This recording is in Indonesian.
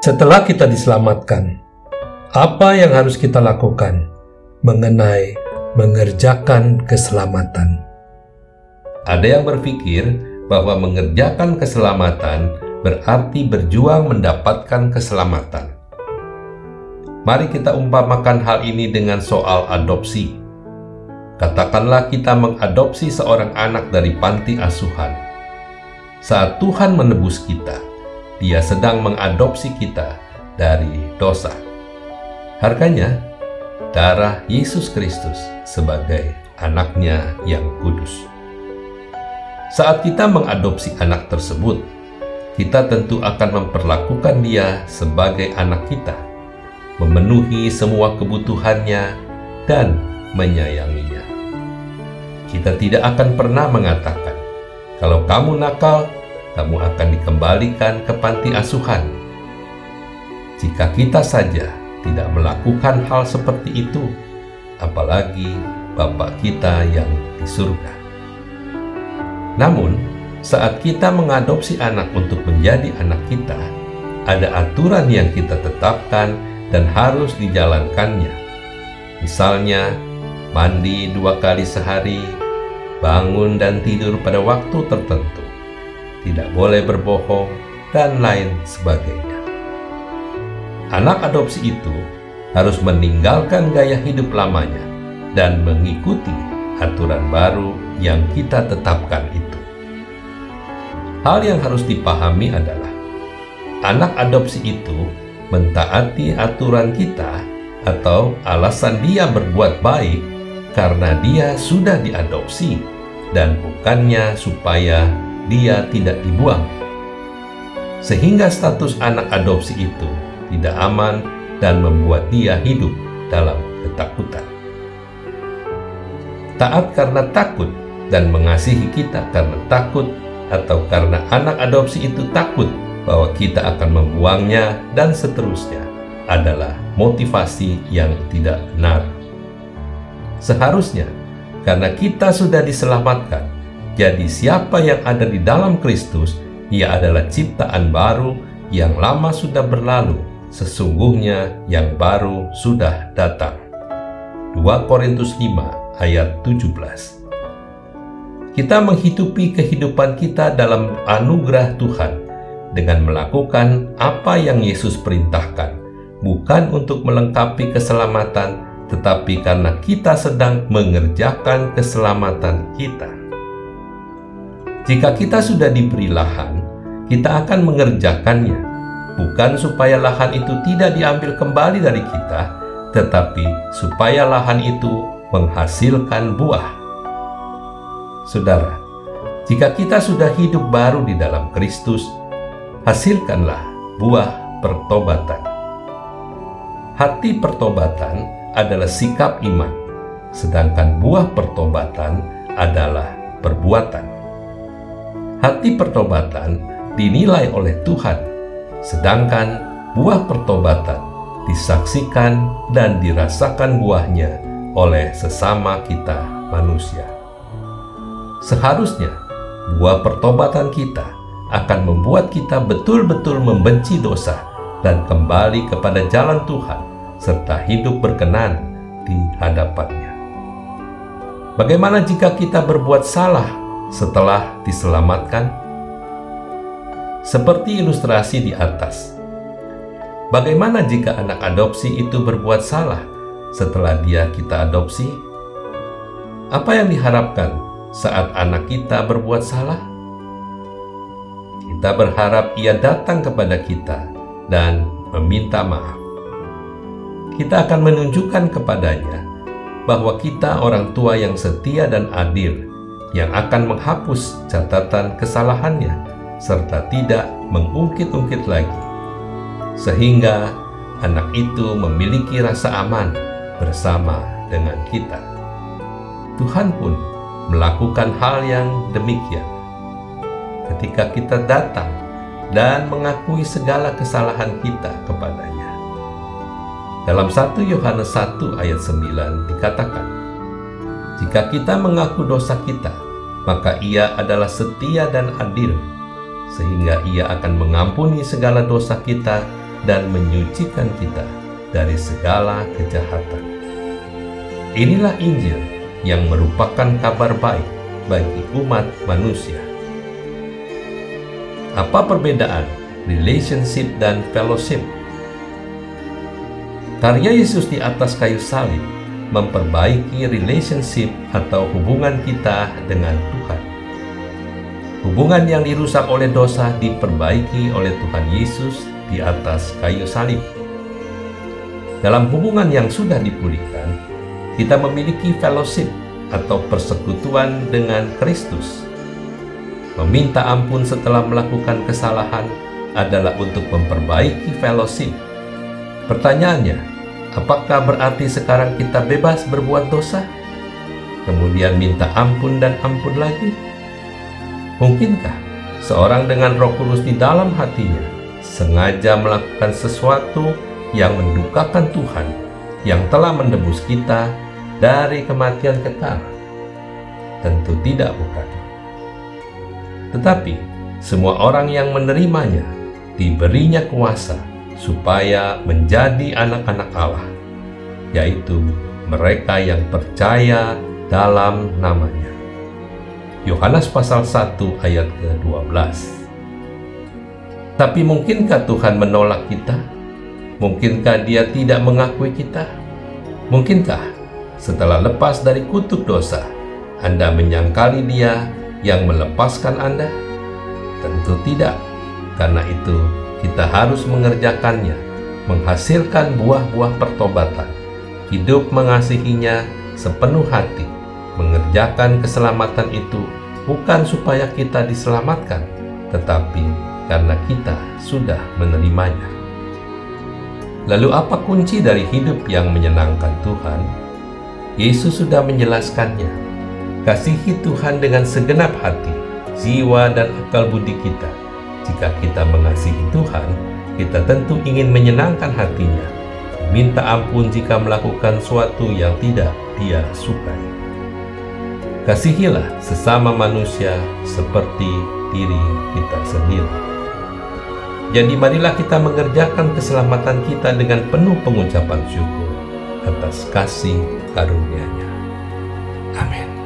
Setelah kita diselamatkan, apa yang harus kita lakukan mengenai mengerjakan keselamatan? Ada yang berpikir bahwa mengerjakan keselamatan berarti berjuang mendapatkan keselamatan. Mari kita umpamakan hal ini dengan soal adopsi. Katakanlah kita mengadopsi seorang anak dari panti asuhan. Saat Tuhan menebus kita, dia sedang mengadopsi kita dari dosa. Harganya, darah Yesus Kristus sebagai anaknya yang kudus. Saat kita mengadopsi anak tersebut, kita tentu akan memperlakukan dia sebagai anak kita, memenuhi semua kebutuhannya, dan menyayanginya. Kita tidak akan pernah mengatakan, "Kalau kamu nakal, kamu akan dikembalikan ke panti asuhan. Jika kita saja tidak melakukan hal seperti itu, apalagi Bapa kita yang di surga. Namun, saat kita mengadopsi anak untuk menjadi anak kita, ada aturan yang kita tetapkan dan harus dijalankannya. Misalnya, mandi dua kali sehari, bangun dan tidur pada waktu tertentu, tidak boleh berbohong, dan lain sebagainya. Anak adopsi itu harus meninggalkan gaya hidup lamanya dan mengikuti aturan baru yang kita tetapkan itu. Hal yang harus dipahami adalah anak adopsi itu mentaati aturan kita atau alasan dia berbuat baik karena dia sudah diadopsi dan bukannya supaya dia tidak dibuang. Sehingga status anak adopsi itu tidak aman dan membuat dia hidup dalam ketakutan. Taat karena takut dan mengasihi kita karena takut atau karena anak adopsi itu takut bahwa kita akan membuangnya dan seterusnya adalah motivasi yang tidak benar. Seharusnya karena kita sudah diselamatkan, jadi siapa yang ada di dalam Kristus, ia adalah ciptaan baru yang lama sudah berlalu, sesungguhnya yang baru sudah datang. 2 Korintus 5 ayat 17 Kita menghidupi kehidupan kita dalam anugerah Tuhan dengan melakukan apa yang Yesus perintahkan, bukan untuk melengkapi keselamatan, tetapi karena kita sedang mengerjakan keselamatan kita. Jika kita sudah diberi lahan, kita akan mengerjakannya, bukan supaya lahan itu tidak diambil kembali dari kita, tetapi supaya lahan itu menghasilkan buah. Saudara, jika kita sudah hidup baru di dalam Kristus, hasilkanlah buah pertobatan. Hati pertobatan adalah sikap iman, sedangkan buah pertobatan adalah perbuatan hati pertobatan dinilai oleh Tuhan, sedangkan buah pertobatan disaksikan dan dirasakan buahnya oleh sesama kita manusia. Seharusnya buah pertobatan kita akan membuat kita betul-betul membenci dosa dan kembali kepada jalan Tuhan serta hidup berkenan di hadapannya. Bagaimana jika kita berbuat salah setelah diselamatkan? Seperti ilustrasi di atas. Bagaimana jika anak adopsi itu berbuat salah setelah dia kita adopsi? Apa yang diharapkan saat anak kita berbuat salah? Kita berharap ia datang kepada kita dan meminta maaf. Kita akan menunjukkan kepadanya bahwa kita orang tua yang setia dan adil yang akan menghapus catatan kesalahannya serta tidak mengungkit-ungkit lagi, sehingga anak itu memiliki rasa aman bersama dengan kita. Tuhan pun melakukan hal yang demikian ketika kita datang dan mengakui segala kesalahan kita kepadanya. Dalam 1 Yohanes 1 ayat 9 dikatakan, jika kita mengaku dosa kita, maka Ia adalah setia dan adil, sehingga Ia akan mengampuni segala dosa kita dan menyucikan kita dari segala kejahatan. Inilah Injil yang merupakan kabar baik bagi umat manusia. Apa perbedaan relationship dan fellowship? Karya Yesus di atas kayu salib memperbaiki relationship atau hubungan kita dengan Tuhan. Hubungan yang dirusak oleh dosa diperbaiki oleh Tuhan Yesus di atas kayu salib. Dalam hubungan yang sudah dipulihkan, kita memiliki fellowship atau persekutuan dengan Kristus. Meminta ampun setelah melakukan kesalahan adalah untuk memperbaiki fellowship. Pertanyaannya, apakah berarti sekarang kita bebas berbuat dosa? Kemudian minta ampun dan ampun lagi? Mungkinkah seorang dengan roh kudus di dalam hatinya sengaja melakukan sesuatu yang mendukakan Tuhan yang telah menebus kita dari kematian kekal? Tentu tidak bukan. Tetapi semua orang yang menerimanya diberinya kuasa supaya menjadi anak-anak Allah, yaitu mereka yang percaya dalam namanya. Yohanes pasal 1 ayat ke-12. Tapi mungkinkah Tuhan menolak kita? Mungkinkah dia tidak mengakui kita? Mungkinkah setelah lepas dari kutuk dosa, Anda menyangkali dia yang melepaskan Anda? Tentu tidak. Karena itu, kita harus mengerjakannya, menghasilkan buah-buah pertobatan, hidup mengasihinya sepenuh hati, mengerjakan keselamatan itu bukan supaya kita diselamatkan, tetapi karena kita sudah menerimanya. Lalu, apa kunci dari hidup yang menyenangkan Tuhan? Yesus sudah menjelaskannya. Kasihi Tuhan dengan segenap hati, jiwa, dan akal budi kita. Jika kita mengasihi Tuhan, kita tentu ingin menyenangkan hatinya, minta ampun jika melakukan suatu yang tidak dia sukai. Kasihilah sesama manusia seperti diri kita sendiri. Jadi marilah kita mengerjakan keselamatan kita dengan penuh pengucapan syukur atas kasih karunia-Nya. Amin.